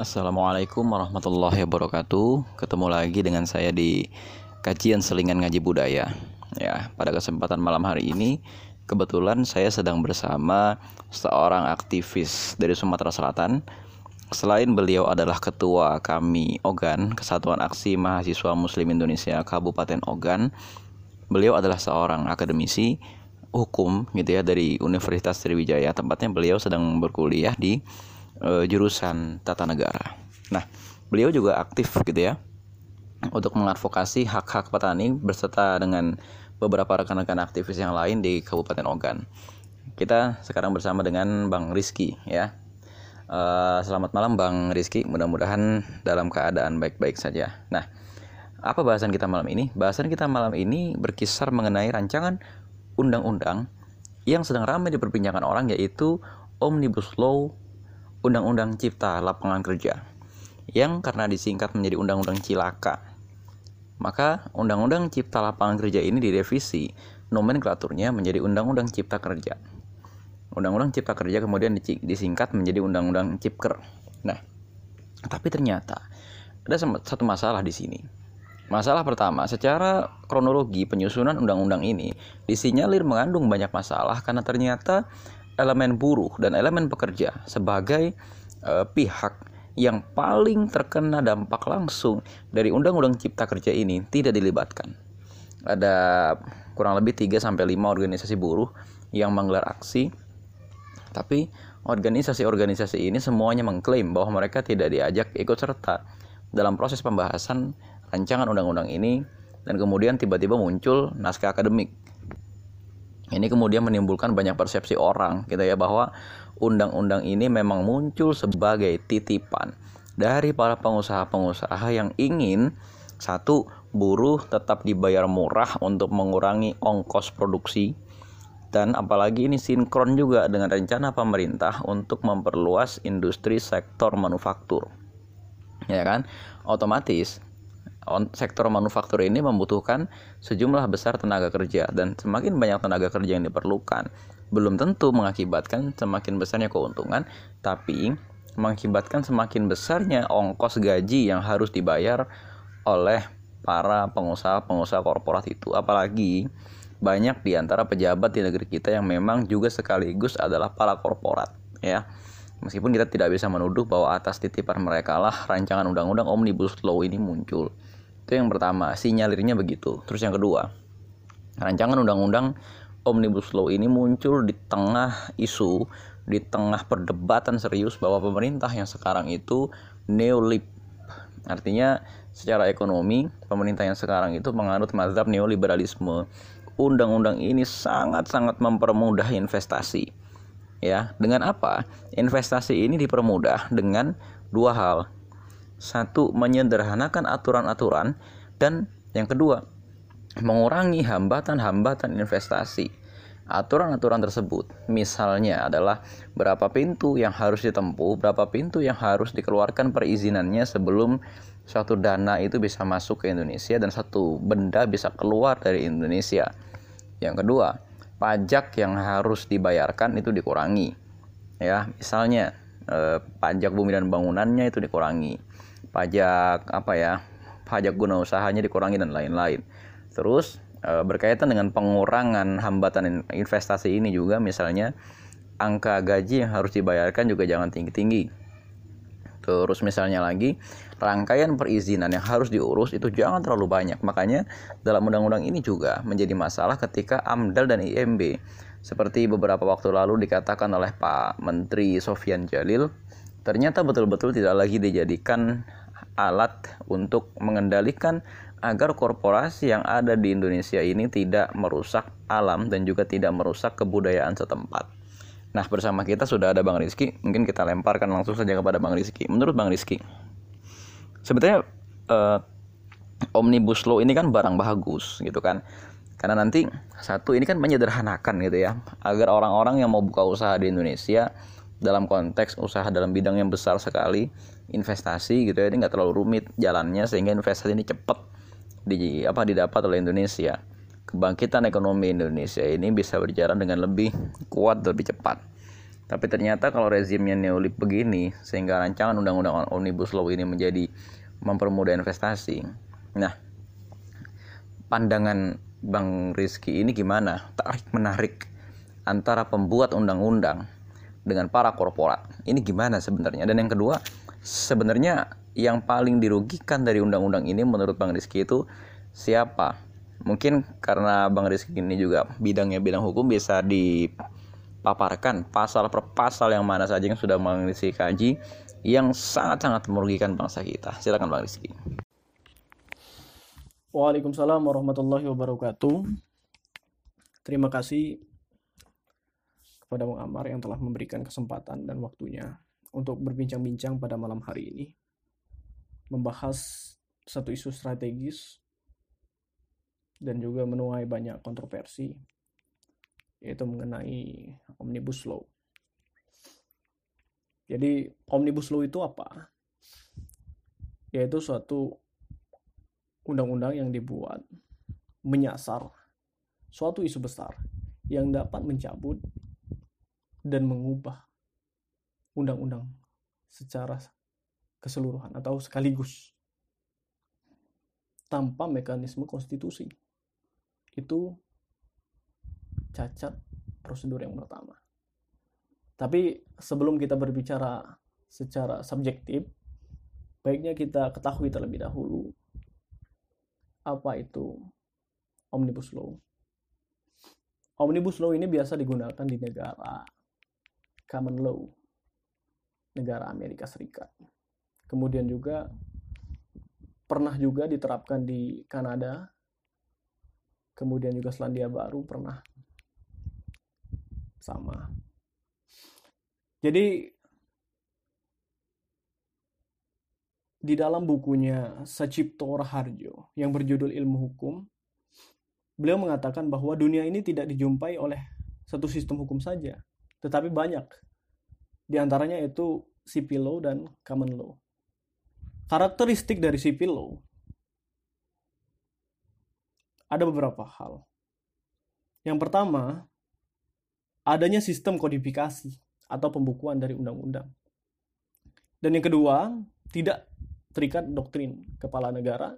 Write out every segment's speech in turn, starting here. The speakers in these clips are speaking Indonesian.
Assalamualaikum warahmatullahi wabarakatuh. Ketemu lagi dengan saya di kajian selingan ngaji budaya. Ya, pada kesempatan malam hari ini kebetulan saya sedang bersama seorang aktivis dari Sumatera Selatan. Selain beliau adalah ketua kami Ogan, Kesatuan Aksi Mahasiswa Muslim Indonesia Kabupaten Ogan. Beliau adalah seorang akademisi hukum gitu ya dari Universitas Sriwijaya. Tempatnya beliau sedang berkuliah di uh, jurusan tata negara. Nah, beliau juga aktif gitu ya untuk mengadvokasi hak-hak petani berserta dengan beberapa rekan-rekan aktivis yang lain di Kabupaten Ogan. Kita sekarang bersama dengan Bang Rizky ya. Uh, selamat malam Bang Rizky, mudah-mudahan dalam keadaan baik-baik saja. Nah, apa bahasan kita malam ini? Bahasan kita malam ini berkisar mengenai rancangan undang-undang yang sedang ramai diperbincangkan orang yaitu Omnibus Law Undang-Undang Cipta Lapangan Kerja yang karena disingkat menjadi Undang-Undang Cilaka. Maka Undang-Undang Cipta Lapangan Kerja ini direvisi nomenklaturnya menjadi Undang-Undang Cipta Kerja. Undang-Undang Cipta Kerja kemudian disingkat menjadi Undang-Undang Cipker. Nah, tapi ternyata ada satu masalah di sini. Masalah pertama, secara kronologi penyusunan undang-undang ini disinyalir mengandung banyak masalah karena ternyata elemen buruh dan elemen pekerja sebagai uh, pihak yang paling terkena dampak langsung dari Undang-Undang Cipta Kerja ini tidak dilibatkan. Ada kurang lebih 3 sampai 5 organisasi buruh yang menggelar aksi. Tapi organisasi-organisasi ini semuanya mengklaim bahwa mereka tidak diajak ikut serta dalam proses pembahasan rancangan undang-undang ini dan kemudian tiba-tiba muncul naskah akademik ini kemudian menimbulkan banyak persepsi orang gitu ya bahwa undang-undang ini memang muncul sebagai titipan dari para pengusaha-pengusaha yang ingin satu buruh tetap dibayar murah untuk mengurangi ongkos produksi dan apalagi ini sinkron juga dengan rencana pemerintah untuk memperluas industri sektor manufaktur. Ya kan? Otomatis sektor manufaktur ini membutuhkan sejumlah besar tenaga kerja dan semakin banyak tenaga kerja yang diperlukan belum tentu mengakibatkan semakin besarnya keuntungan tapi mengakibatkan semakin besarnya ongkos gaji yang harus dibayar oleh para pengusaha-pengusaha korporat itu. Apalagi banyak di antara pejabat di negeri kita yang memang juga sekaligus adalah para korporat ya. Meskipun kita tidak bisa menuduh bahwa atas titipan mereka lah rancangan undang-undang omnibus law ini muncul itu yang pertama, sinyalirnya begitu. Terus yang kedua, rancangan undang-undang Omnibus Law ini muncul di tengah isu, di tengah perdebatan serius bahwa pemerintah yang sekarang itu neolib. Artinya secara ekonomi, pemerintah yang sekarang itu menganut mazhab neoliberalisme. Undang-undang ini sangat-sangat mempermudah investasi. Ya, dengan apa? Investasi ini dipermudah dengan dua hal satu, menyederhanakan aturan-aturan. Dan yang kedua, mengurangi hambatan-hambatan investasi. Aturan-aturan tersebut misalnya adalah berapa pintu yang harus ditempuh, berapa pintu yang harus dikeluarkan perizinannya sebelum suatu dana itu bisa masuk ke Indonesia dan satu benda bisa keluar dari Indonesia. Yang kedua, pajak yang harus dibayarkan itu dikurangi. Ya, misalnya eh, pajak bumi dan bangunannya itu dikurangi pajak apa ya pajak guna usahanya dikurangi dan lain-lain. Terus e, berkaitan dengan pengurangan hambatan investasi ini juga misalnya angka gaji yang harus dibayarkan juga jangan tinggi-tinggi. Terus misalnya lagi rangkaian perizinan yang harus diurus itu jangan terlalu banyak. Makanya dalam undang-undang ini juga menjadi masalah ketika AMDAL dan IMB seperti beberapa waktu lalu dikatakan oleh Pak Menteri Sofian Jalil ternyata betul-betul tidak lagi dijadikan alat untuk mengendalikan agar korporasi yang ada di Indonesia ini tidak merusak alam dan juga tidak merusak kebudayaan setempat. Nah, bersama kita sudah ada Bang Rizky. Mungkin kita lemparkan langsung saja kepada Bang Rizky. Menurut Bang Rizky, sebetulnya eh, omnibus law ini kan barang bagus gitu kan. Karena nanti satu ini kan menyederhanakan gitu ya, agar orang-orang yang mau buka usaha di Indonesia dalam konteks usaha dalam bidang yang besar sekali investasi gitu ya ini nggak terlalu rumit jalannya sehingga investasi ini cepat di apa didapat oleh Indonesia kebangkitan ekonomi Indonesia ini bisa berjalan dengan lebih kuat lebih cepat Tapi ternyata kalau rezimnya neolib begini, sehingga rancangan undang-undang omnibus law ini menjadi mempermudah investasi. Nah, pandangan Bang Rizky ini gimana? Tarik menarik antara pembuat undang-undang dengan para korporat. Ini gimana sebenarnya? Dan yang kedua, sebenarnya yang paling dirugikan dari undang-undang ini menurut Bang Rizky itu siapa? Mungkin karena Bang Rizky ini juga bidangnya bidang hukum bisa di paparkan pasal per pasal yang mana saja yang sudah mengisi kaji yang sangat-sangat merugikan bangsa kita. Silakan Bang Rizky. Waalaikumsalam warahmatullahi wabarakatuh. Terima kasih kepada Bang Amar yang telah memberikan kesempatan dan waktunya untuk berbincang-bincang pada malam hari ini membahas satu isu strategis dan juga menuai banyak kontroversi yaitu mengenai Omnibus Law. Jadi Omnibus Law itu apa? Yaitu suatu undang-undang yang dibuat menyasar suatu isu besar yang dapat mencabut dan mengubah undang-undang secara keseluruhan atau sekaligus tanpa mekanisme konstitusi. Itu cacat prosedur yang pertama. Tapi sebelum kita berbicara secara subjektif, baiknya kita ketahui terlebih dahulu apa itu Omnibus Law. Omnibus Law ini biasa digunakan di negara common law, negara Amerika Serikat. Kemudian juga pernah juga diterapkan di Kanada, kemudian juga Selandia Baru pernah sama. Jadi di dalam bukunya Sacipto Raharjo yang berjudul Ilmu Hukum, beliau mengatakan bahwa dunia ini tidak dijumpai oleh satu sistem hukum saja, tetapi banyak. Di antaranya itu civil law dan common law. Karakteristik dari civil law ada beberapa hal. Yang pertama, adanya sistem kodifikasi atau pembukuan dari undang-undang. Dan yang kedua, tidak terikat doktrin kepala negara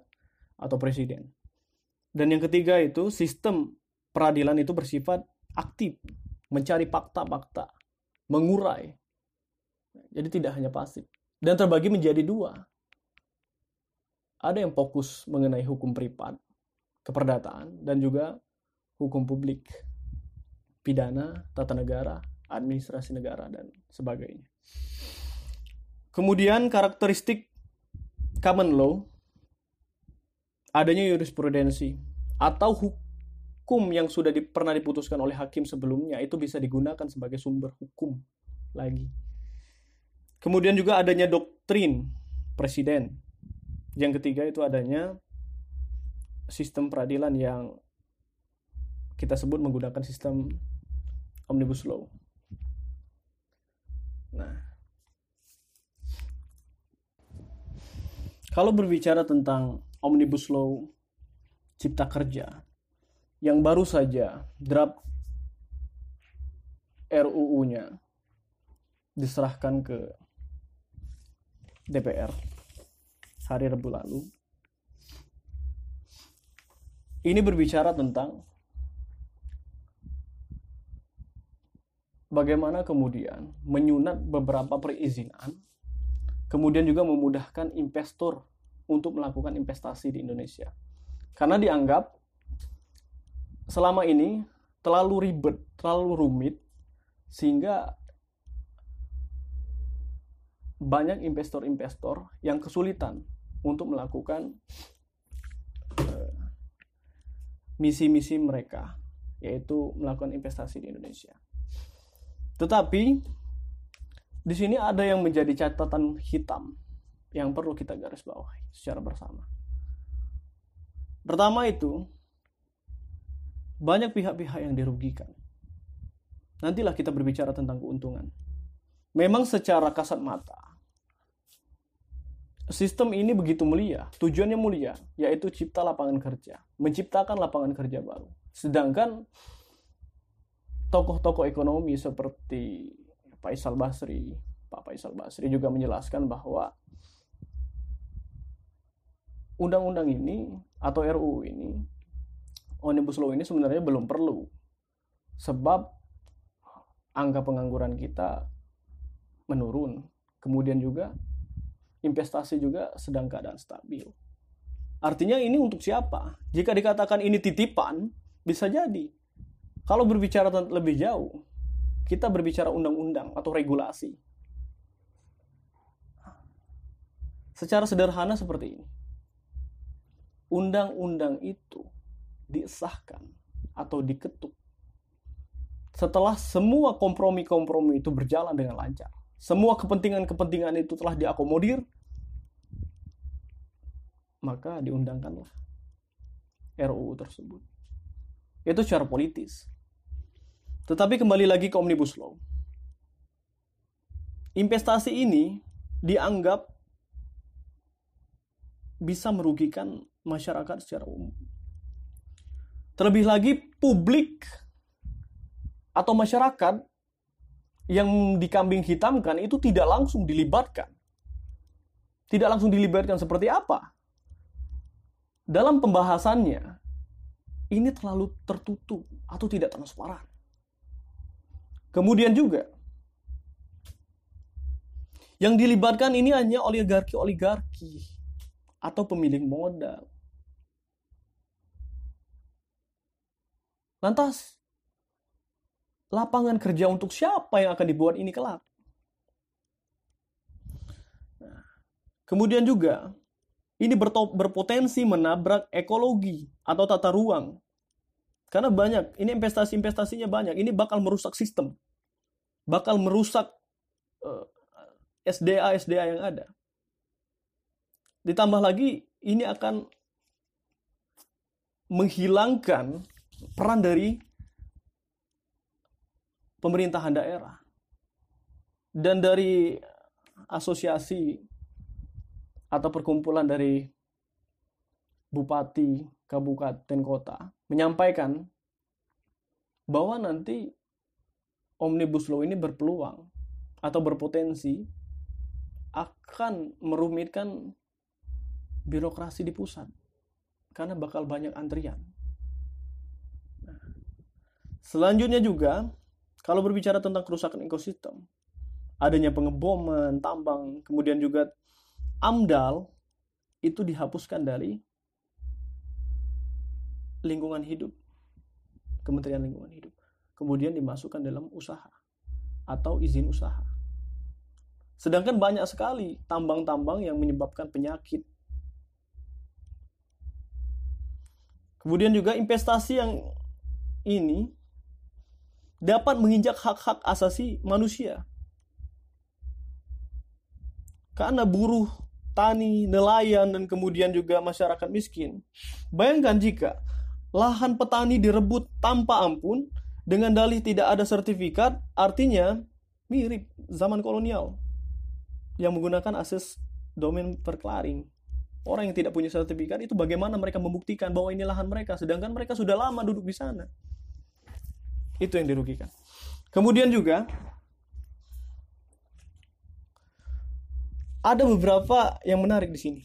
atau presiden. Dan yang ketiga itu sistem peradilan itu bersifat aktif, mencari fakta-fakta, mengurai. Jadi tidak hanya pasif. Dan terbagi menjadi dua. Ada yang fokus mengenai hukum privat, keperdataan, dan juga hukum publik pidana, tata negara, administrasi negara, dan sebagainya. Kemudian karakteristik common law, adanya jurisprudensi atau hukum yang sudah di, pernah diputuskan oleh hakim sebelumnya itu bisa digunakan sebagai sumber hukum lagi. Kemudian juga adanya doktrin presiden. Yang ketiga itu adanya sistem peradilan yang kita sebut menggunakan sistem Omnibus Law. Nah, kalau berbicara tentang Omnibus Law Cipta Kerja yang baru saja draft RUU-nya diserahkan ke DPR hari Rabu lalu. Ini berbicara tentang bagaimana kemudian menyunat beberapa perizinan, kemudian juga memudahkan investor untuk melakukan investasi di Indonesia. Karena dianggap selama ini terlalu ribet, terlalu rumit, sehingga banyak investor-investor yang kesulitan untuk melakukan eh, misi-misi mereka, yaitu melakukan investasi di Indonesia. Tetapi di sini ada yang menjadi catatan hitam yang perlu kita garis bawahi secara bersama. Pertama itu banyak pihak-pihak yang dirugikan. Nantilah kita berbicara tentang keuntungan. Memang secara kasat mata sistem ini begitu mulia, tujuannya mulia, yaitu cipta lapangan kerja, menciptakan lapangan kerja baru. Sedangkan tokoh-tokoh ekonomi seperti Faisal Basri. Pak Faisal Basri juga menjelaskan bahwa undang-undang ini atau RUU ini Omnibus Law ini sebenarnya belum perlu. Sebab angka pengangguran kita menurun. Kemudian juga investasi juga sedang keadaan stabil. Artinya ini untuk siapa? Jika dikatakan ini titipan, bisa jadi. Kalau berbicara lebih jauh, kita berbicara undang-undang atau regulasi. Secara sederhana seperti ini. Undang-undang itu disahkan atau diketuk setelah semua kompromi-kompromi itu berjalan dengan lancar. Semua kepentingan-kepentingan itu telah diakomodir, maka diundangkanlah RUU tersebut. Itu secara politis. Tetapi kembali lagi ke Omnibus Law. Investasi ini dianggap bisa merugikan masyarakat secara umum. Terlebih lagi publik atau masyarakat yang dikambing hitamkan itu tidak langsung dilibatkan. Tidak langsung dilibatkan seperti apa? Dalam pembahasannya, ini terlalu tertutup atau tidak transparan. Kemudian juga yang dilibatkan ini hanya oligarki-oligarki atau pemilik modal. Lantas lapangan kerja untuk siapa yang akan dibuat ini kelak? Nah, kemudian juga ini berpotensi menabrak ekologi atau tata ruang karena banyak, ini investasi-investasinya banyak. Ini bakal merusak sistem. Bakal merusak eh, SDA-SDA yang ada. Ditambah lagi, ini akan menghilangkan peran dari pemerintahan daerah dan dari asosiasi atau perkumpulan dari bupati, kabupaten, kota menyampaikan bahwa nanti Omnibus Law ini berpeluang atau berpotensi akan merumitkan birokrasi di pusat karena bakal banyak antrian. Nah, selanjutnya juga kalau berbicara tentang kerusakan ekosistem, adanya pengeboman, tambang, kemudian juga AMDAL itu dihapuskan dari lingkungan hidup Kementerian Lingkungan Hidup. Kemudian dimasukkan dalam usaha atau izin usaha. Sedangkan banyak sekali tambang-tambang yang menyebabkan penyakit. Kemudian juga investasi yang ini dapat menginjak hak-hak asasi manusia karena buruh tani, nelayan, dan kemudian juga masyarakat miskin. Bayangkan jika lahan petani direbut tanpa ampun dengan dalih tidak ada sertifikat, artinya mirip zaman kolonial yang menggunakan akses domain perklaring. Orang yang tidak punya sertifikat itu bagaimana mereka membuktikan bahwa ini lahan mereka, sedangkan mereka sudah lama duduk di sana. Itu yang dirugikan. Kemudian juga ada beberapa yang menarik di sini.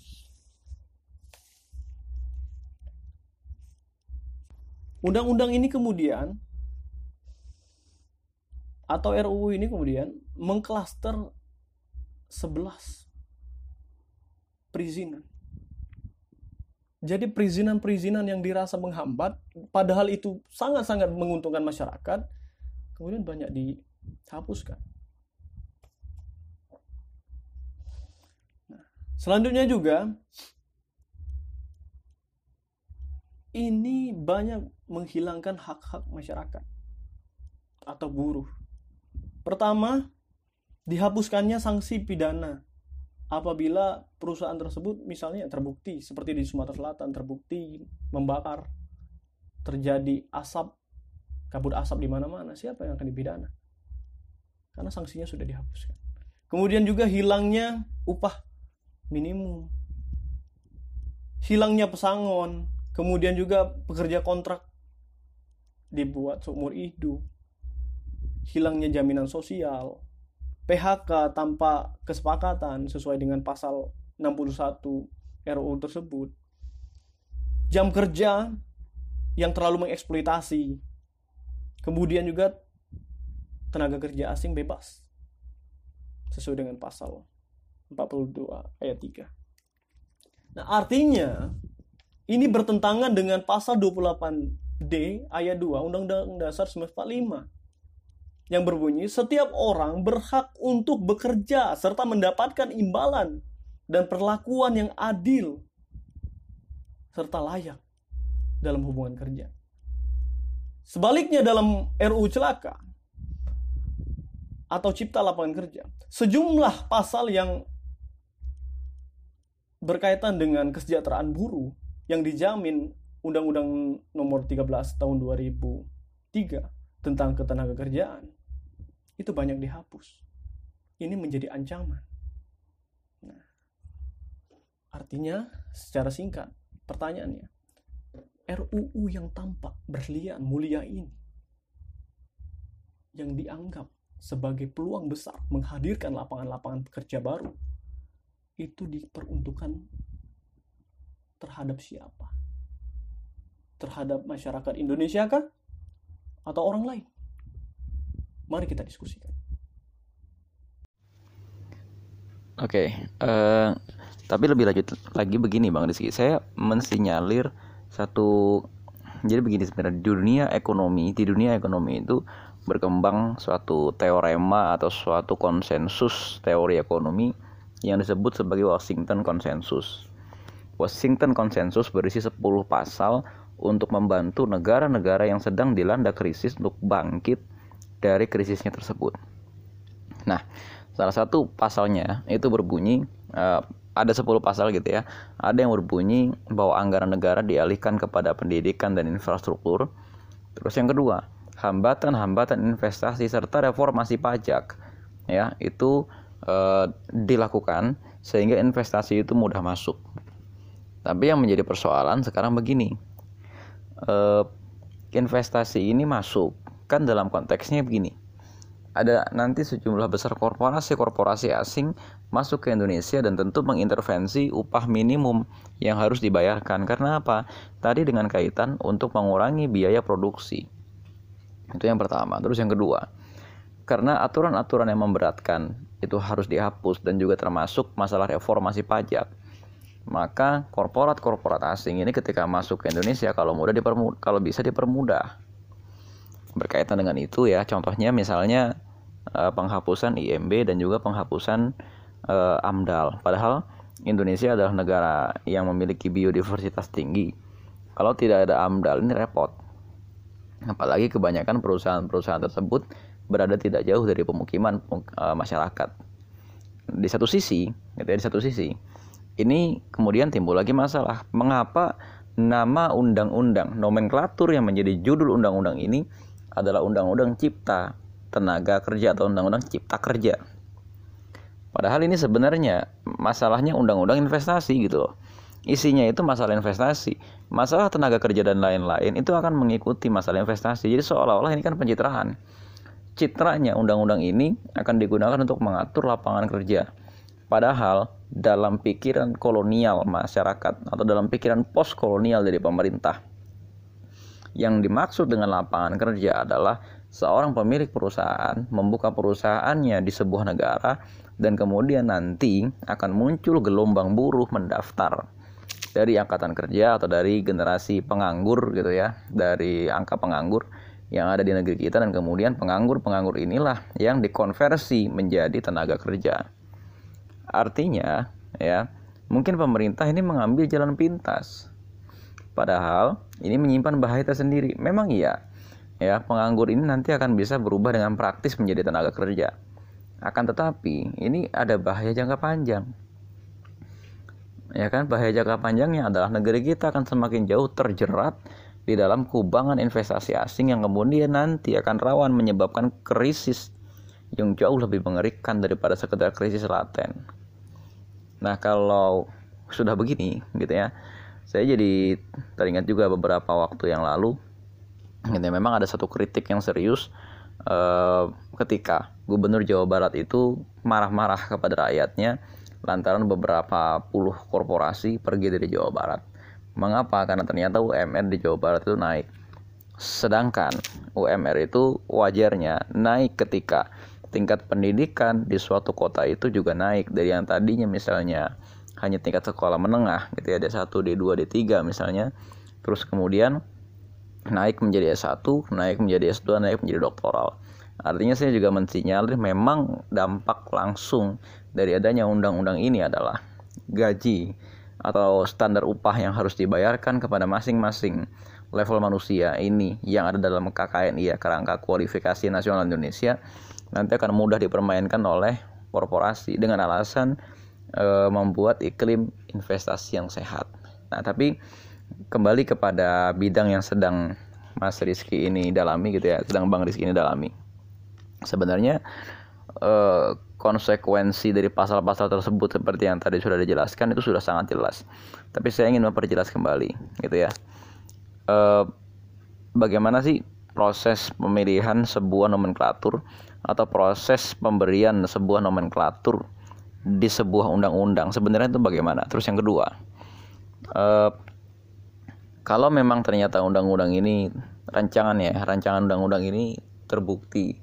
Undang-undang ini kemudian atau RUU ini kemudian mengklaster 11 perizinan. Jadi perizinan-perizinan yang dirasa menghambat, padahal itu sangat-sangat menguntungkan masyarakat, kemudian banyak dihapuskan. Nah, selanjutnya juga ini banyak menghilangkan hak-hak masyarakat atau buruh. Pertama, dihapuskannya sanksi pidana apabila perusahaan tersebut misalnya terbukti seperti di Sumatera Selatan terbukti membakar terjadi asap kabut asap di mana-mana siapa yang akan dipidana karena sanksinya sudah dihapuskan kemudian juga hilangnya upah minimum hilangnya pesangon Kemudian juga pekerja kontrak dibuat seumur hidup. Hilangnya jaminan sosial. PHK tanpa kesepakatan sesuai dengan pasal 61 RUU tersebut. Jam kerja yang terlalu mengeksploitasi. Kemudian juga tenaga kerja asing bebas sesuai dengan pasal 42 ayat 3. Nah, artinya ini bertentangan dengan pasal 28D ayat 2 Undang-Undang Dasar 1945 yang berbunyi setiap orang berhak untuk bekerja serta mendapatkan imbalan dan perlakuan yang adil serta layak dalam hubungan kerja. Sebaliknya dalam RUU celaka atau cipta lapangan kerja, sejumlah pasal yang berkaitan dengan kesejahteraan buruh yang dijamin Undang-Undang Nomor 13 Tahun 2003 tentang ketenaga kerjaan itu banyak dihapus. Ini menjadi ancaman. Nah, artinya secara singkat pertanyaannya, RUU yang tampak berlian mulia ini yang dianggap sebagai peluang besar menghadirkan lapangan-lapangan kerja baru itu diperuntukkan terhadap siapa? Terhadap masyarakat Indonesia kah? Atau orang lain? Mari kita diskusikan. Oke, okay, uh, eh, tapi lebih lanjut lagi begini Bang Rizky, saya mensinyalir satu jadi begini sebenarnya di dunia ekonomi, di dunia ekonomi itu berkembang suatu teorema atau suatu konsensus teori ekonomi yang disebut sebagai Washington Consensus. Washington Consensus berisi 10 pasal untuk membantu negara-negara yang sedang dilanda krisis untuk bangkit dari krisisnya tersebut. Nah, salah satu pasalnya itu berbunyi uh, ada 10 pasal gitu ya. Ada yang berbunyi bahwa anggaran negara dialihkan kepada pendidikan dan infrastruktur. Terus yang kedua, hambatan-hambatan investasi serta reformasi pajak ya, itu uh, dilakukan sehingga investasi itu mudah masuk. Tapi yang menjadi persoalan sekarang begini. Uh, investasi ini masuk kan dalam konteksnya begini ada nanti sejumlah besar korporasi-korporasi asing masuk ke Indonesia dan tentu mengintervensi upah minimum yang harus dibayarkan. Karena apa? Tadi dengan kaitan untuk mengurangi biaya produksi. Itu yang pertama. Terus yang kedua, karena aturan-aturan yang memberatkan itu harus dihapus dan juga termasuk masalah reformasi pajak. Maka korporat-korporat asing ini ketika masuk ke Indonesia kalau mudah dipermudah, kalau bisa dipermudah berkaitan dengan itu ya. Contohnya misalnya uh, penghapusan IMB dan juga penghapusan uh, AMDAL. Padahal Indonesia adalah negara yang memiliki biodiversitas tinggi. Kalau tidak ada AMDAL ini repot. Apalagi kebanyakan perusahaan-perusahaan tersebut berada tidak jauh dari pemukiman uh, masyarakat. Di satu sisi gitu ya, di satu sisi ini kemudian timbul lagi masalah. Mengapa nama undang-undang nomenklatur yang menjadi judul undang-undang ini adalah Undang-Undang Cipta Tenaga Kerja atau Undang-Undang Cipta Kerja. Padahal ini sebenarnya masalahnya undang-undang investasi gitu loh. Isinya itu masalah investasi, masalah tenaga kerja dan lain-lain itu akan mengikuti masalah investasi. Jadi seolah-olah ini kan pencitraan. Citranya undang-undang ini akan digunakan untuk mengatur lapangan kerja. Padahal dalam pikiran kolonial masyarakat atau dalam pikiran post kolonial dari pemerintah yang dimaksud dengan lapangan kerja adalah seorang pemilik perusahaan membuka perusahaannya di sebuah negara dan kemudian nanti akan muncul gelombang buruh mendaftar dari angkatan kerja atau dari generasi penganggur gitu ya, dari angka penganggur yang ada di negeri kita dan kemudian penganggur-penganggur inilah yang dikonversi menjadi tenaga kerja. Artinya ya, mungkin pemerintah ini mengambil jalan pintas Padahal ini menyimpan bahaya tersendiri. Memang iya. Ya, penganggur ini nanti akan bisa berubah dengan praktis menjadi tenaga kerja. Akan tetapi, ini ada bahaya jangka panjang. Ya kan, bahaya jangka panjangnya adalah negeri kita akan semakin jauh terjerat di dalam kubangan investasi asing yang kemudian nanti akan rawan menyebabkan krisis yang jauh lebih mengerikan daripada sekedar krisis laten. Nah, kalau sudah begini gitu ya, saya jadi teringat juga beberapa waktu yang lalu gitu ya, memang ada satu kritik yang serius eh, ketika Gubernur Jawa Barat itu marah-marah kepada rakyatnya lantaran beberapa puluh korporasi pergi dari Jawa Barat. Mengapa? Karena ternyata UMR di Jawa Barat itu naik. Sedangkan UMR itu wajarnya naik ketika tingkat pendidikan di suatu kota itu juga naik dari yang tadinya misalnya hanya tingkat sekolah menengah gitu ya D1, D2, D3 misalnya terus kemudian naik menjadi S1, naik menjadi S2, naik menjadi doktoral. Artinya saya juga mensinyalir memang dampak langsung dari adanya undang-undang ini adalah gaji atau standar upah yang harus dibayarkan kepada masing-masing level manusia ini yang ada dalam KKNI ya kerangka kualifikasi nasional Indonesia nanti akan mudah dipermainkan oleh korporasi dengan alasan e, membuat iklim investasi yang sehat. Nah, tapi kembali kepada bidang yang sedang Mas Rizky ini dalami gitu ya, sedang Bang Rizky ini dalami sebenarnya eh, konsekuensi dari pasal-pasal tersebut seperti yang tadi sudah dijelaskan itu sudah sangat jelas. Tapi saya ingin memperjelas kembali, gitu ya. Eh, bagaimana sih proses pemilihan sebuah nomenklatur atau proses pemberian sebuah nomenklatur di sebuah undang-undang. Sebenarnya itu bagaimana? Terus yang kedua, eh, kalau memang ternyata undang-undang ini rancangannya, rancangan undang-undang ini terbukti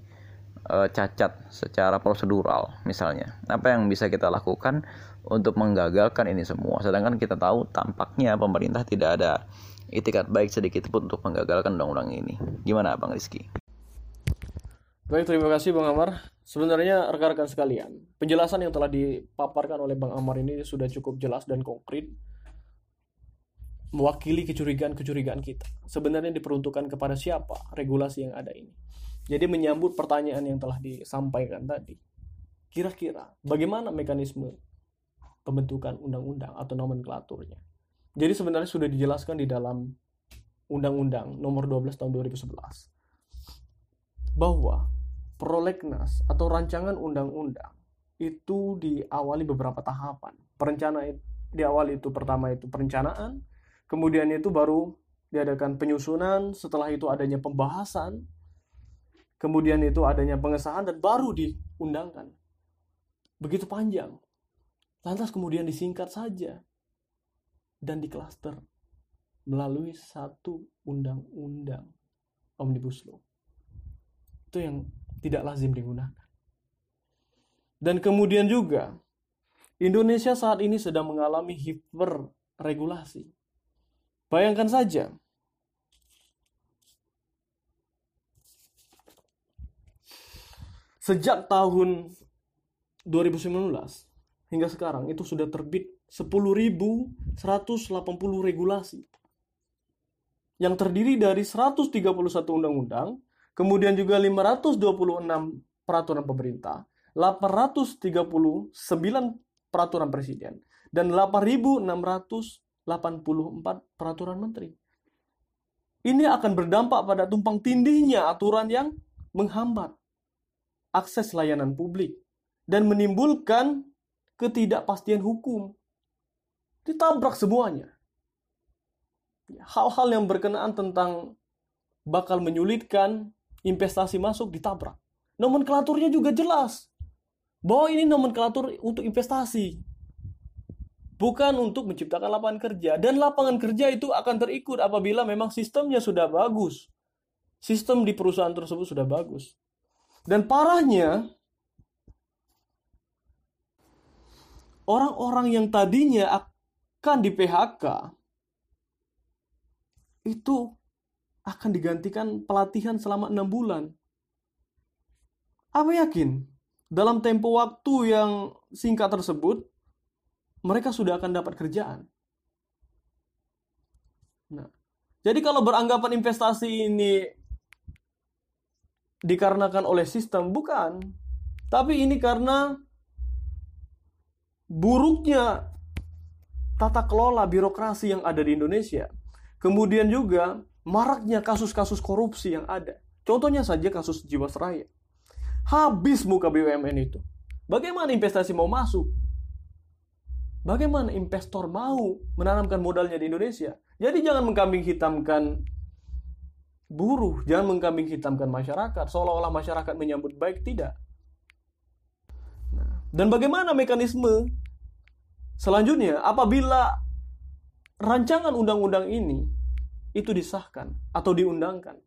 uh, cacat secara prosedural misalnya apa yang bisa kita lakukan untuk menggagalkan ini semua? Sedangkan kita tahu tampaknya pemerintah tidak ada itikat baik sedikit pun untuk menggagalkan undang-undang ini. Gimana Bang Rizky Baik, terima kasih Bang Amar. Sebenarnya rekan-rekan sekalian, penjelasan yang telah dipaparkan oleh Bang Amar ini sudah cukup jelas dan konkret mewakili kecurigaan-kecurigaan kita. Sebenarnya diperuntukkan kepada siapa regulasi yang ada ini. Jadi menyambut pertanyaan yang telah disampaikan tadi, kira-kira bagaimana mekanisme pembentukan undang-undang atau nomenklaturnya? Jadi sebenarnya sudah dijelaskan di dalam Undang-Undang Nomor 12 Tahun 2011 bahwa prolegnas atau rancangan undang-undang itu diawali beberapa tahapan. Perencanaan diawali itu pertama itu perencanaan, kemudian itu baru diadakan penyusunan, setelah itu adanya pembahasan, kemudian itu adanya pengesahan dan baru diundangkan. Begitu panjang. Lantas kemudian disingkat saja dan diklaster melalui satu undang-undang Omnibus Law. Itu yang tidak lazim digunakan. Dan kemudian juga Indonesia saat ini sedang mengalami hiperregulasi. Bayangkan saja, sejak tahun 2019 hingga sekarang itu sudah terbit 10.180 regulasi yang terdiri dari 131 undang-undang, kemudian juga 526 peraturan pemerintah, 839 peraturan presiden, dan 8.684 peraturan menteri. Ini akan berdampak pada tumpang tindihnya aturan yang menghambat akses layanan publik dan menimbulkan ketidakpastian hukum. Ditabrak semuanya. Hal-hal yang berkenaan tentang bakal menyulitkan investasi masuk ditabrak. Nomenklaturnya juga jelas. Bahwa ini nomenklatur untuk investasi. Bukan untuk menciptakan lapangan kerja. Dan lapangan kerja itu akan terikut apabila memang sistemnya sudah bagus. Sistem di perusahaan tersebut sudah bagus. Dan parahnya, orang-orang yang tadinya akan di PHK itu akan digantikan pelatihan selama enam bulan. Apa yakin? Dalam tempo waktu yang singkat tersebut, mereka sudah akan dapat kerjaan. Nah, jadi kalau beranggapan investasi ini dikarenakan oleh sistem bukan tapi ini karena buruknya tata kelola birokrasi yang ada di Indonesia kemudian juga maraknya kasus-kasus korupsi yang ada. Contohnya saja kasus Jiwasraya. Habis muka BUMN itu. Bagaimana investasi mau masuk? Bagaimana investor mau menanamkan modalnya di Indonesia? Jadi jangan mengkambing hitamkan buruh, jangan mengkambing hitamkan masyarakat. Seolah-olah masyarakat menyambut baik tidak. Nah, dan bagaimana mekanisme selanjutnya? Apabila rancangan undang-undang ini itu disahkan atau diundangkan?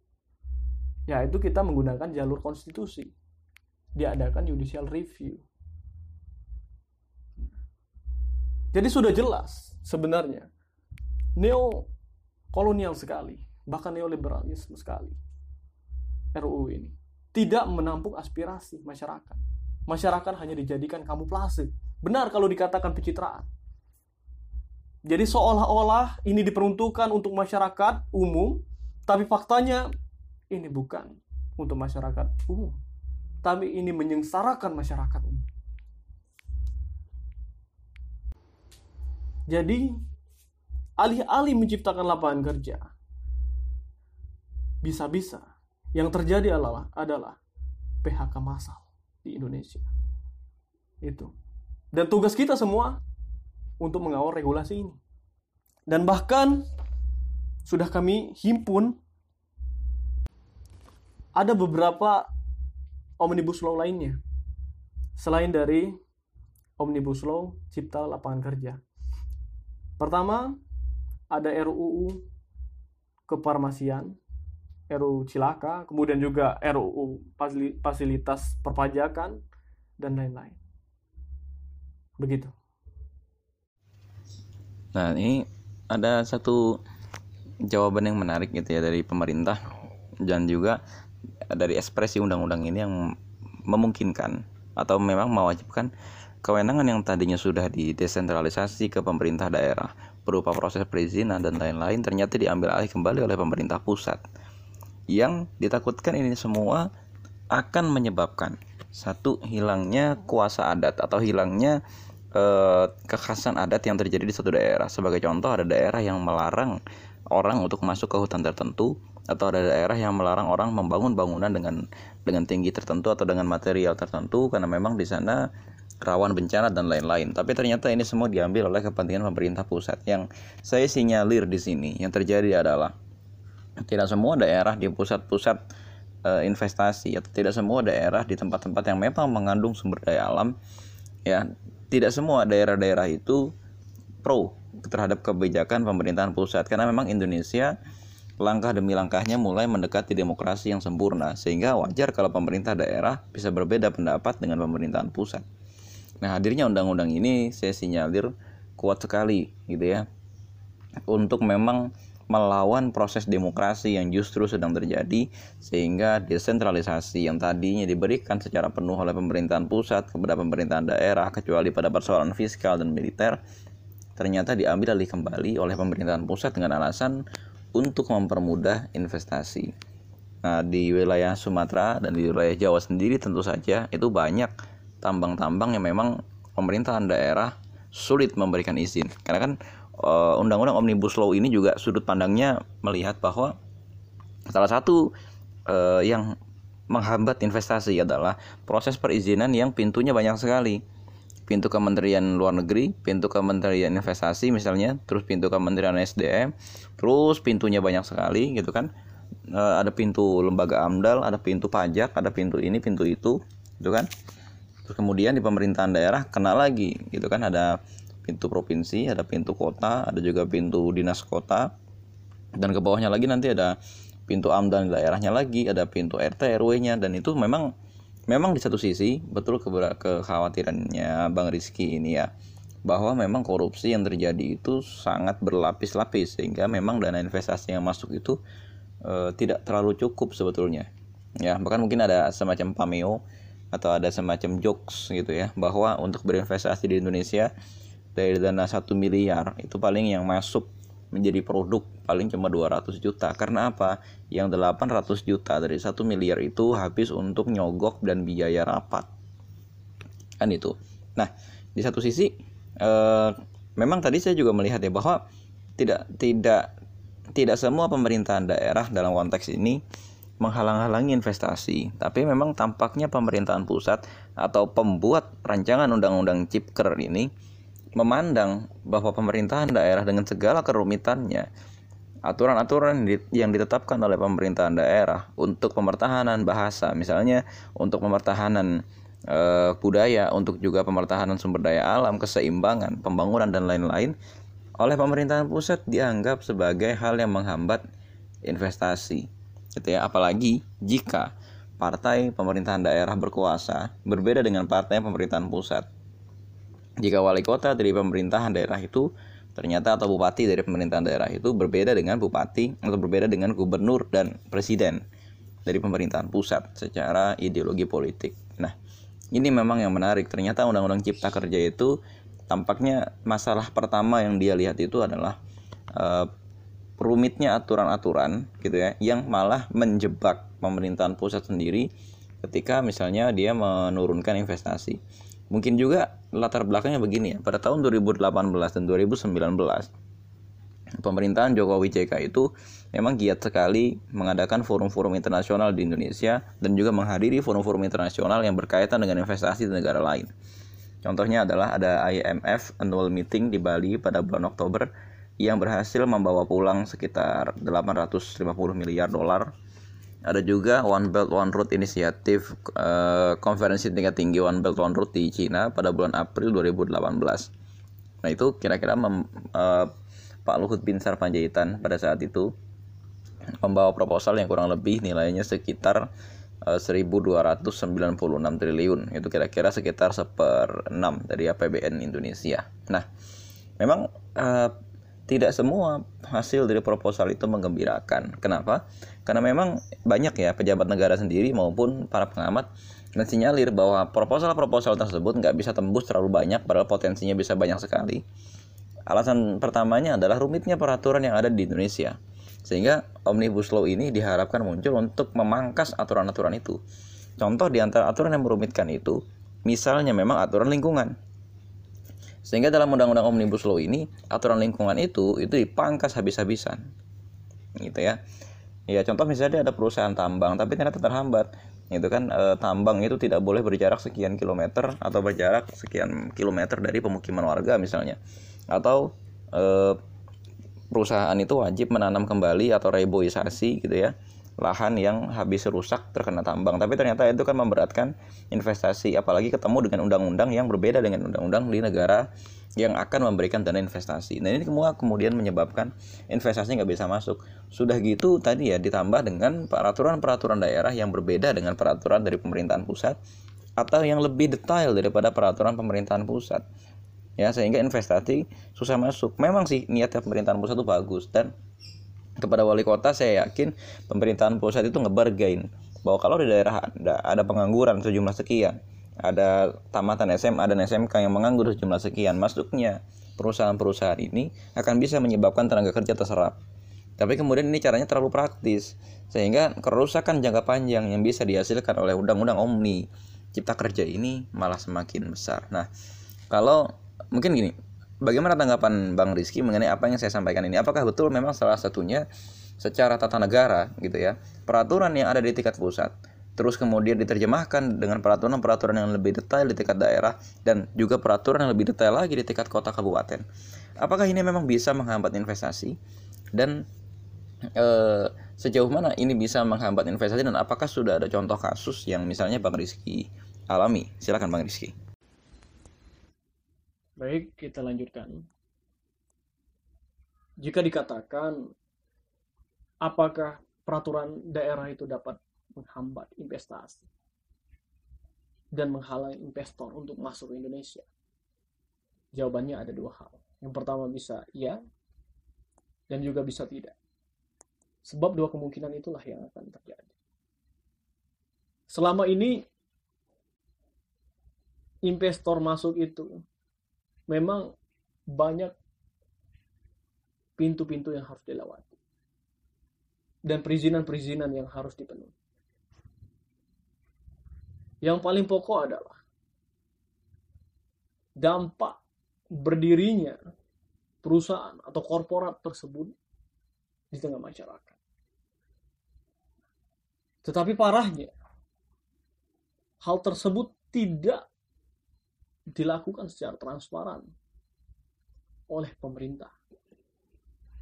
Ya, itu kita menggunakan jalur konstitusi. Diadakan judicial review. Jadi sudah jelas sebenarnya neo kolonial sekali, bahkan neoliberalisme sekali. RUU ini tidak menampung aspirasi masyarakat. Masyarakat hanya dijadikan kamuflase. Benar kalau dikatakan pencitraan. Jadi seolah-olah ini diperuntukkan untuk masyarakat umum, tapi faktanya ini bukan untuk masyarakat umum. Tapi ini menyengsarakan masyarakat umum. Jadi alih-alih menciptakan lapangan kerja, bisa-bisa yang terjadi adalah adalah PHK massal di Indonesia. Itu. Dan tugas kita semua untuk mengawal regulasi ini. Dan bahkan sudah kami himpun ada beberapa omnibus law lainnya selain dari omnibus law cipta lapangan kerja Pertama, ada RUU kefarmasian, RUU Cilaka, kemudian juga RUU fasilitas perpajakan, dan lain-lain. Begitu. Nah, ini ada satu jawaban yang menarik gitu ya dari pemerintah dan juga dari ekspresi undang-undang ini yang memungkinkan atau memang mewajibkan Kewenangan yang tadinya sudah didesentralisasi ke pemerintah daerah berupa proses perizinan dan lain-lain ternyata diambil alih kembali oleh pemerintah pusat. Yang ditakutkan ini semua akan menyebabkan satu hilangnya kuasa adat atau hilangnya eh, kekhasan adat yang terjadi di suatu daerah. Sebagai contoh ada daerah yang melarang orang untuk masuk ke hutan tertentu atau ada daerah yang melarang orang membangun bangunan dengan dengan tinggi tertentu atau dengan material tertentu karena memang di sana rawan bencana dan lain-lain. Tapi ternyata ini semua diambil oleh kepentingan pemerintah pusat. Yang saya sinyalir di sini yang terjadi adalah tidak semua daerah di pusat-pusat e, investasi atau tidak semua daerah di tempat-tempat yang memang mengandung sumber daya alam ya tidak semua daerah-daerah itu pro terhadap kebijakan pemerintahan pusat karena memang Indonesia langkah demi langkahnya mulai mendekati demokrasi yang sempurna sehingga wajar kalau pemerintah daerah bisa berbeda pendapat dengan pemerintahan pusat. Nah, hadirnya undang-undang ini saya sinyalir kuat sekali gitu ya. Untuk memang melawan proses demokrasi yang justru sedang terjadi sehingga desentralisasi yang tadinya diberikan secara penuh oleh pemerintahan pusat kepada pemerintahan daerah kecuali pada persoalan fiskal dan militer ternyata diambil alih kembali oleh pemerintahan pusat dengan alasan untuk mempermudah investasi. Nah, di wilayah Sumatera dan di wilayah Jawa sendiri tentu saja itu banyak tambang-tambang yang memang pemerintahan daerah sulit memberikan izin karena kan uh, undang-undang omnibus law ini juga sudut pandangnya melihat bahwa salah satu uh, yang menghambat investasi adalah proses perizinan yang pintunya banyak sekali pintu Kementerian Luar Negeri, pintu Kementerian Investasi misalnya, terus pintu Kementerian SDM, terus pintunya banyak sekali gitu kan. E, ada pintu lembaga AMDAL, ada pintu pajak, ada pintu ini, pintu itu, gitu kan. Terus kemudian di pemerintahan daerah kena lagi gitu kan ada pintu provinsi, ada pintu kota, ada juga pintu dinas kota. Dan ke bawahnya lagi nanti ada pintu AMDAL daerahnya lagi, ada pintu RT RW-nya dan itu memang memang di satu sisi betul kekhawatirannya Bang Rizky ini ya bahwa memang korupsi yang terjadi itu sangat berlapis-lapis sehingga memang dana investasi yang masuk itu e, tidak terlalu cukup sebetulnya ya bahkan mungkin ada semacam pameo atau ada semacam jokes gitu ya bahwa untuk berinvestasi di Indonesia dari dana satu miliar itu paling yang masuk menjadi produk paling cuma 200 juta. Karena apa? Yang 800 juta dari satu miliar itu habis untuk nyogok dan biaya rapat. Kan itu. Nah di satu sisi eh, memang tadi saya juga melihat ya bahwa tidak tidak tidak semua pemerintahan daerah dalam konteks ini menghalang-halangi investasi, tapi memang tampaknya pemerintahan pusat atau pembuat rancangan undang-undang Cipker ini memandang bahwa pemerintahan daerah dengan segala kerumitannya aturan-aturan yang ditetapkan oleh pemerintahan daerah untuk pemertahanan bahasa, misalnya untuk pemertahanan e, budaya, untuk juga pemertahanan sumber daya alam, keseimbangan, pembangunan dan lain-lain, oleh pemerintahan pusat dianggap sebagai hal yang menghambat investasi. Gitu ya, apalagi jika partai pemerintahan daerah berkuasa berbeda dengan partai pemerintahan pusat. Jika wali kota dari pemerintahan daerah itu ternyata atau bupati dari pemerintahan daerah itu berbeda dengan bupati atau berbeda dengan gubernur dan presiden dari pemerintahan pusat secara ideologi politik. Nah, ini memang yang menarik. Ternyata Undang-Undang Cipta Kerja itu tampaknya masalah pertama yang dia lihat itu adalah uh, rumitnya aturan-aturan gitu ya yang malah menjebak pemerintahan pusat sendiri ketika misalnya dia menurunkan investasi. Mungkin juga latar belakangnya begini ya. Pada tahun 2018 dan 2019 pemerintahan Jokowi JK itu memang giat sekali mengadakan forum-forum internasional di Indonesia dan juga menghadiri forum-forum internasional yang berkaitan dengan investasi di negara lain. Contohnya adalah ada IMF annual meeting di Bali pada bulan Oktober yang berhasil membawa pulang sekitar 850 miliar dolar ada juga One Belt One Road inisiatif uh, konferensi tingkat tinggi One Belt One Road di Cina pada bulan April 2018. Nah itu kira-kira uh, Pak Luhut Binsar Panjaitan pada saat itu membawa proposal yang kurang lebih nilainya sekitar uh, eh, 1296 triliun itu kira-kira sekitar seper 6 dari APBN Indonesia. Nah memang uh, tidak semua hasil dari proposal itu menggembirakan. Kenapa? Karena memang banyak ya pejabat negara sendiri maupun para pengamat mensinyalir bahwa proposal-proposal tersebut nggak bisa tembus terlalu banyak padahal potensinya bisa banyak sekali. Alasan pertamanya adalah rumitnya peraturan yang ada di Indonesia. Sehingga Omnibus Law ini diharapkan muncul untuk memangkas aturan-aturan itu. Contoh di antara aturan yang merumitkan itu, misalnya memang aturan lingkungan sehingga dalam undang-undang Omnibus Law ini aturan lingkungan itu itu dipangkas habis-habisan. Gitu ya. Ya contoh misalnya ada perusahaan tambang tapi ternyata terhambat. Itu kan e, tambang itu tidak boleh berjarak sekian kilometer atau berjarak sekian kilometer dari pemukiman warga misalnya. Atau e, perusahaan itu wajib menanam kembali atau reboisasi gitu ya lahan yang habis rusak terkena tambang. Tapi ternyata itu kan memberatkan investasi, apalagi ketemu dengan undang-undang yang berbeda dengan undang-undang di negara yang akan memberikan dana investasi. Nah ini semua kemudian menyebabkan investasi nggak bisa masuk. Sudah gitu tadi ya ditambah dengan peraturan-peraturan daerah yang berbeda dengan peraturan dari pemerintahan pusat atau yang lebih detail daripada peraturan pemerintahan pusat. Ya sehingga investasi susah masuk. Memang sih niatnya pemerintahan pusat itu bagus dan kepada wali kota saya yakin pemerintahan pusat itu ngebargain bahwa kalau di daerah ada, ada pengangguran sejumlah sekian ada tamatan SMA dan SMK yang menganggur sejumlah sekian masuknya perusahaan-perusahaan ini akan bisa menyebabkan tenaga kerja terserap. Tapi kemudian ini caranya terlalu praktis sehingga kerusakan jangka panjang yang bisa dihasilkan oleh undang-undang omni cipta kerja ini malah semakin besar. Nah kalau mungkin gini Bagaimana tanggapan Bang Rizky mengenai apa yang saya sampaikan ini? Apakah betul memang salah satunya secara tata negara gitu ya, peraturan yang ada di tingkat pusat terus kemudian diterjemahkan dengan peraturan-peraturan yang lebih detail di tingkat daerah dan juga peraturan yang lebih detail lagi di tingkat kota kabupaten. Apakah ini memang bisa menghambat investasi dan e, sejauh mana ini bisa menghambat investasi dan apakah sudah ada contoh kasus yang misalnya Bang Rizky alami? Silakan Bang Rizky. Baik, kita lanjutkan. Jika dikatakan apakah peraturan daerah itu dapat menghambat investasi dan menghalangi investor untuk masuk ke Indonesia? Jawabannya ada dua hal. Yang pertama bisa ya, dan juga bisa tidak. Sebab dua kemungkinan itulah yang akan terjadi. Selama ini investor masuk itu memang banyak pintu-pintu yang harus dilewati dan perizinan-perizinan yang harus dipenuhi. Yang paling pokok adalah dampak berdirinya perusahaan atau korporat tersebut di tengah masyarakat. Tetapi parahnya, hal tersebut tidak dilakukan secara transparan oleh pemerintah.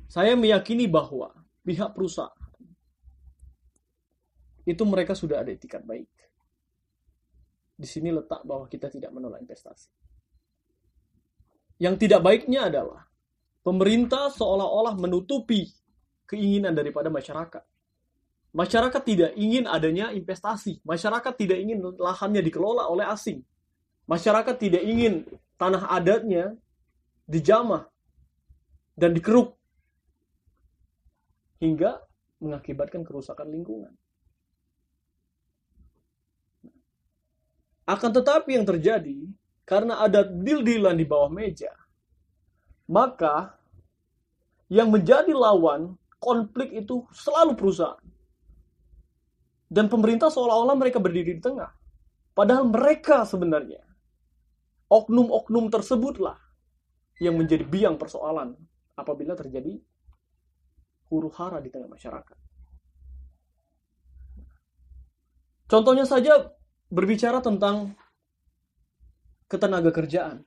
Saya meyakini bahwa pihak perusahaan itu mereka sudah ada etikat baik. Di sini letak bahwa kita tidak menolak investasi. Yang tidak baiknya adalah pemerintah seolah-olah menutupi keinginan daripada masyarakat. Masyarakat tidak ingin adanya investasi. Masyarakat tidak ingin lahannya dikelola oleh asing. Masyarakat tidak ingin tanah adatnya dijamah dan dikeruk hingga mengakibatkan kerusakan lingkungan. Akan tetapi yang terjadi karena ada deal-dealan di bawah meja, maka yang menjadi lawan konflik itu selalu perusahaan. Dan pemerintah seolah-olah mereka berdiri di tengah. Padahal mereka sebenarnya, oknum-oknum tersebutlah yang menjadi biang persoalan apabila terjadi huru hara di tengah masyarakat. Contohnya saja berbicara tentang ketenaga kerjaan.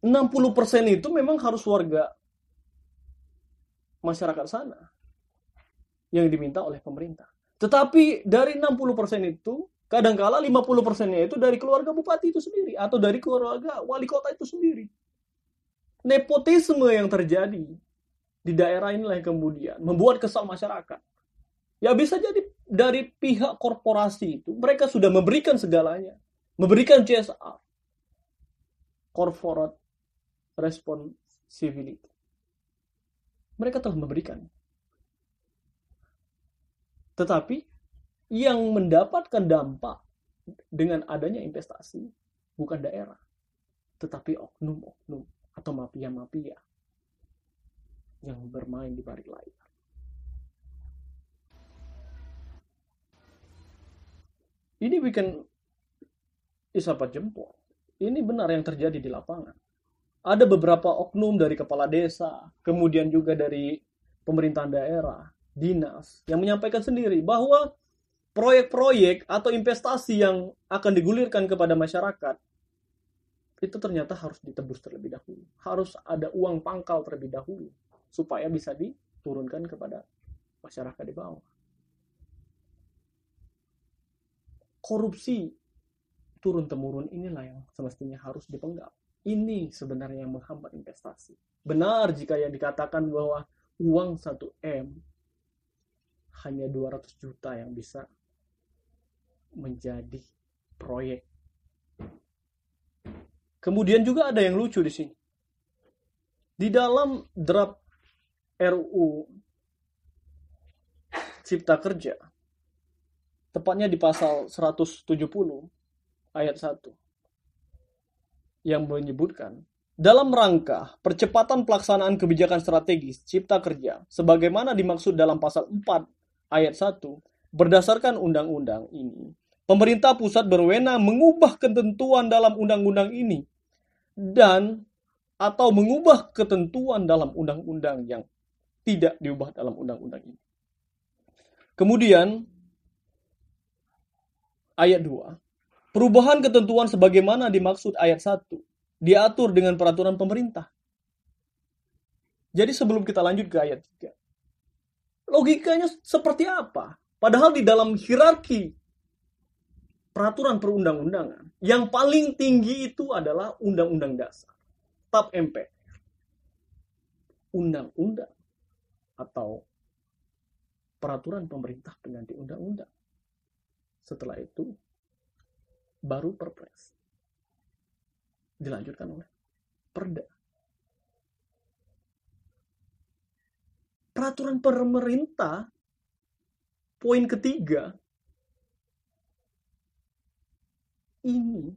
60% itu memang harus warga masyarakat sana yang diminta oleh pemerintah. Tetapi dari 60% itu, kadangkala 50%-nya itu dari keluarga bupati itu sendiri atau dari keluarga wali kota itu sendiri. Nepotisme yang terjadi di daerah inilah yang kemudian membuat kesal masyarakat. Ya bisa jadi dari pihak korporasi itu mereka sudah memberikan segalanya, memberikan CSR, corporate responsibility. Mereka telah memberikan. Tetapi yang mendapatkan dampak dengan adanya investasi bukan daerah, tetapi oknum-oknum atau mafia-mafia yang bermain di balik layar. Ini bikin isapat jempol. Ini benar yang terjadi di lapangan ada beberapa oknum dari kepala desa, kemudian juga dari pemerintahan daerah, dinas, yang menyampaikan sendiri bahwa proyek-proyek atau investasi yang akan digulirkan kepada masyarakat itu ternyata harus ditebus terlebih dahulu. Harus ada uang pangkal terlebih dahulu supaya bisa diturunkan kepada masyarakat di bawah. Korupsi turun temurun inilah yang semestinya harus dipenggal ini sebenarnya yang menghambat investasi. Benar jika yang dikatakan bahwa uang 1M hanya 200 juta yang bisa menjadi proyek. Kemudian juga ada yang lucu di sini. Di dalam draft RUU Cipta Kerja, tepatnya di pasal 170 ayat 1 yang menyebutkan dalam rangka percepatan pelaksanaan kebijakan strategis cipta kerja sebagaimana dimaksud dalam pasal 4 ayat 1 berdasarkan undang-undang ini pemerintah pusat berwenang mengubah ketentuan dalam undang-undang ini dan atau mengubah ketentuan dalam undang-undang yang tidak diubah dalam undang-undang ini. Kemudian ayat 2 Perubahan ketentuan sebagaimana dimaksud ayat 1 diatur dengan peraturan pemerintah. Jadi sebelum kita lanjut ke ayat 3. Logikanya seperti apa? Padahal di dalam hierarki peraturan perundang-undangan, yang paling tinggi itu adalah undang-undang dasar. TAP MPR. Undang-undang atau peraturan pemerintah pengganti undang-undang. Setelah itu baru perpres. Dilanjutkan oleh perda. Peraturan pemerintah poin ketiga ini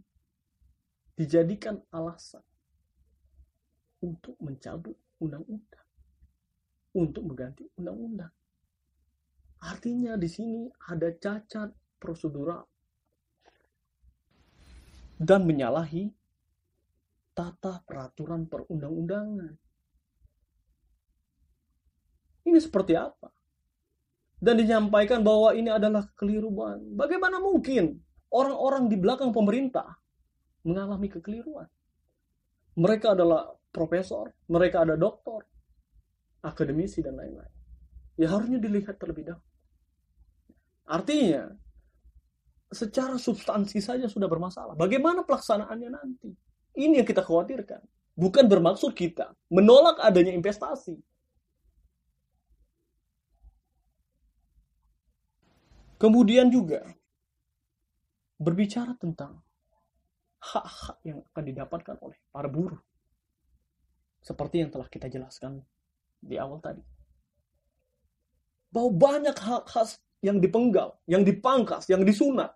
dijadikan alasan untuk mencabut undang-undang, untuk mengganti undang-undang. Artinya di sini ada cacat prosedural dan menyalahi tata peraturan perundang-undangan. Ini seperti apa? Dan dinyampaikan bahwa ini adalah kekeliruan. Bagaimana mungkin orang-orang di belakang pemerintah mengalami kekeliruan? Mereka adalah profesor, mereka ada doktor, akademisi dan lain-lain. Ya harusnya dilihat terlebih dahulu. Artinya, secara substansi saja sudah bermasalah. Bagaimana pelaksanaannya nanti? Ini yang kita khawatirkan. Bukan bermaksud kita menolak adanya investasi. Kemudian juga berbicara tentang hak-hak yang akan didapatkan oleh para buruh. Seperti yang telah kita jelaskan di awal tadi. Bahwa banyak hak-hak yang dipenggal, yang dipangkas, yang disunat.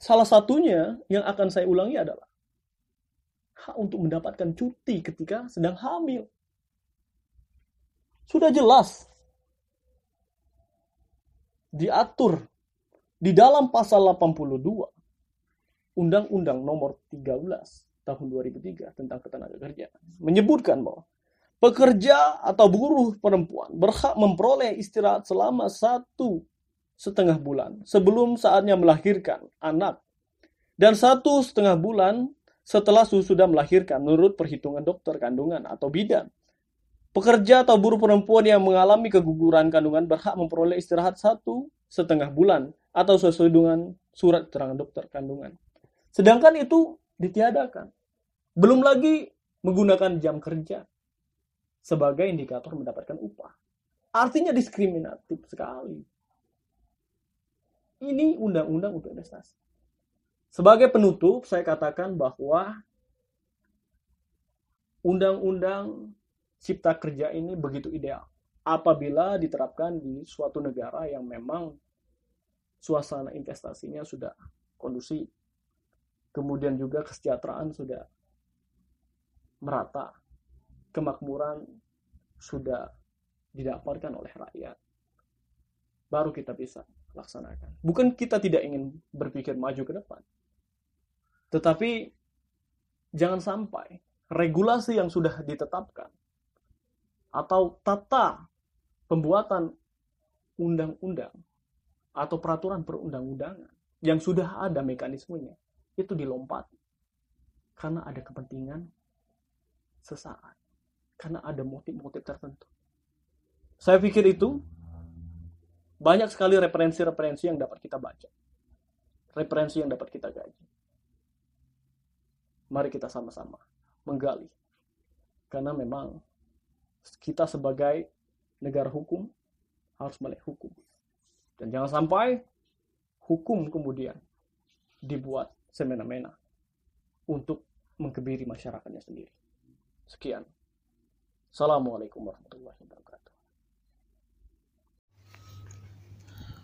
Salah satunya yang akan saya ulangi adalah hak untuk mendapatkan cuti ketika sedang hamil. Sudah jelas diatur di dalam pasal 82 Undang-Undang Nomor 13 tahun 2003 tentang ketenaga kerjaan menyebutkan bahwa pekerja atau buruh perempuan berhak memperoleh istirahat selama satu setengah bulan sebelum saatnya melahirkan anak dan satu setengah bulan setelah sudah melahirkan menurut perhitungan dokter kandungan atau bidan. Pekerja atau buruh perempuan yang mengalami keguguran kandungan berhak memperoleh istirahat satu setengah bulan atau sesuai dengan surat keterangan dokter kandungan. Sedangkan itu ditiadakan. Belum lagi menggunakan jam kerja sebagai indikator mendapatkan upah. Artinya diskriminatif sekali. Ini undang-undang untuk investasi. Sebagai penutup, saya katakan bahwa undang-undang cipta kerja ini begitu ideal apabila diterapkan di suatu negara yang memang suasana investasinya sudah kondusif. Kemudian juga kesejahteraan sudah merata. Kemakmuran sudah didapatkan oleh rakyat. Baru kita bisa laksanakan. Bukan kita tidak ingin berpikir maju ke depan. Tetapi jangan sampai regulasi yang sudah ditetapkan atau tata pembuatan undang-undang atau peraturan perundang-undangan yang sudah ada mekanismenya itu dilompat karena ada kepentingan sesaat. Karena ada motif-motif tertentu. Saya pikir itu banyak sekali referensi-referensi yang dapat kita baca. Referensi yang dapat kita gaji. Mari kita sama-sama menggali. Karena memang kita sebagai negara hukum harus melek hukum. Dan jangan sampai hukum kemudian dibuat semena-mena untuk mengkebiri masyarakatnya sendiri. Sekian. Assalamualaikum warahmatullahi wabarakatuh.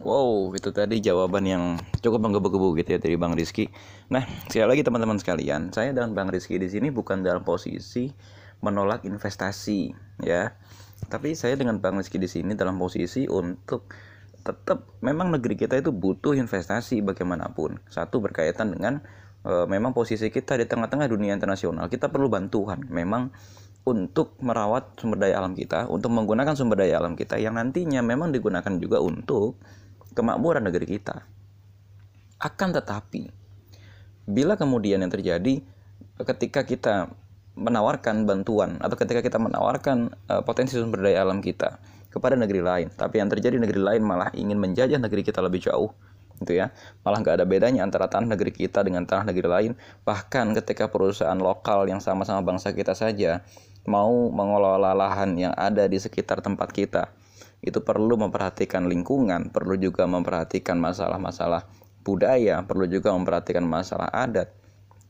Wow, itu tadi jawaban yang cukup menggebu-gebu gitu ya dari Bang Rizky. Nah, sekali lagi teman-teman sekalian, saya dan Bang Rizky di sini bukan dalam posisi menolak investasi ya. Tapi saya dengan Bang Rizky di sini dalam posisi untuk tetap memang negeri kita itu butuh investasi bagaimanapun. Satu berkaitan dengan e, memang posisi kita di tengah-tengah dunia internasional kita perlu bantuan. Memang untuk merawat sumber daya alam kita untuk menggunakan sumber daya alam kita yang nantinya memang digunakan juga untuk kemakmuran negeri kita. Akan tetapi bila kemudian yang terjadi ketika kita menawarkan bantuan atau ketika kita menawarkan uh, potensi sumber daya alam kita kepada negeri lain, tapi yang terjadi negeri lain malah ingin menjajah negeri kita lebih jauh, gitu ya. Malah nggak ada bedanya antara tanah negeri kita dengan tanah negeri lain. Bahkan ketika perusahaan lokal yang sama-sama bangsa kita saja mau mengelola lahan yang ada di sekitar tempat kita, itu perlu memperhatikan lingkungan, perlu juga memperhatikan masalah-masalah budaya, perlu juga memperhatikan masalah adat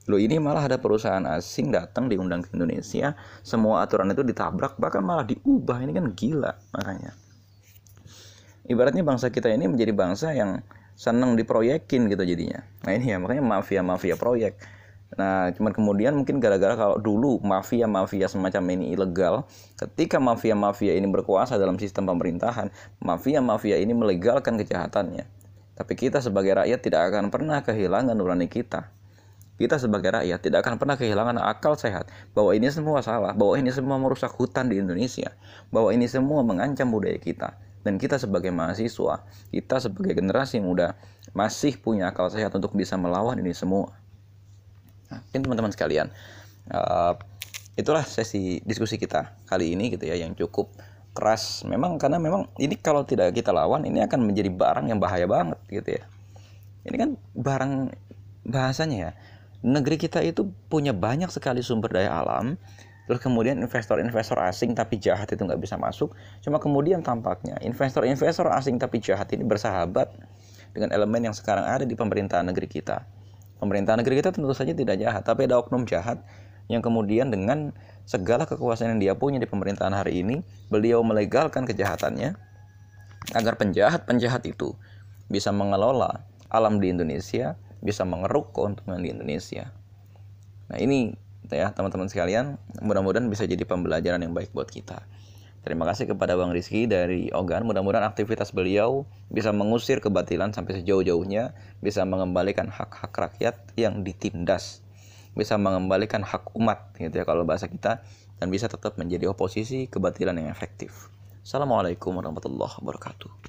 Loh ini malah ada perusahaan asing datang diundang ke Indonesia, semua aturan itu ditabrak bahkan malah diubah. Ini kan gila makanya. Ibaratnya bangsa kita ini menjadi bangsa yang senang diproyekin gitu jadinya. Nah ini ya makanya mafia-mafia proyek. Nah, cuman kemudian mungkin gara-gara kalau dulu mafia-mafia semacam ini ilegal, ketika mafia-mafia ini berkuasa dalam sistem pemerintahan, mafia-mafia ini melegalkan kejahatannya. Tapi kita sebagai rakyat tidak akan pernah kehilangan nurani kita kita sebagai rakyat tidak akan pernah kehilangan akal sehat bahwa ini semua salah, bahwa ini semua merusak hutan di Indonesia, bahwa ini semua mengancam budaya kita. Dan kita sebagai mahasiswa, kita sebagai generasi muda masih punya akal sehat untuk bisa melawan ini semua. Nah, teman-teman sekalian, uh, itulah sesi diskusi kita kali ini gitu ya yang cukup keras memang karena memang ini kalau tidak kita lawan ini akan menjadi barang yang bahaya banget gitu ya ini kan barang bahasanya ya negeri kita itu punya banyak sekali sumber daya alam terus kemudian investor-investor asing tapi jahat itu nggak bisa masuk. Cuma kemudian tampaknya investor-investor asing tapi jahat ini bersahabat dengan elemen yang sekarang ada di pemerintahan negeri kita. Pemerintahan negeri kita tentu saja tidak jahat tapi ada oknum jahat yang kemudian dengan segala kekuasaan yang dia punya di pemerintahan hari ini, beliau melegalkan kejahatannya agar penjahat-penjahat itu bisa mengelola alam di Indonesia, bisa mengeruk keuntungan di Indonesia. Nah, ini ya teman-teman sekalian, mudah-mudahan bisa jadi pembelajaran yang baik buat kita. Terima kasih kepada Bang Rizky dari Ogan. Mudah-mudahan aktivitas beliau bisa mengusir kebatilan sampai sejauh-jauhnya, bisa mengembalikan hak-hak rakyat yang ditindas bisa mengembalikan hak umat gitu ya kalau bahasa kita dan bisa tetap menjadi oposisi kebatilan yang efektif. Assalamualaikum warahmatullahi wabarakatuh.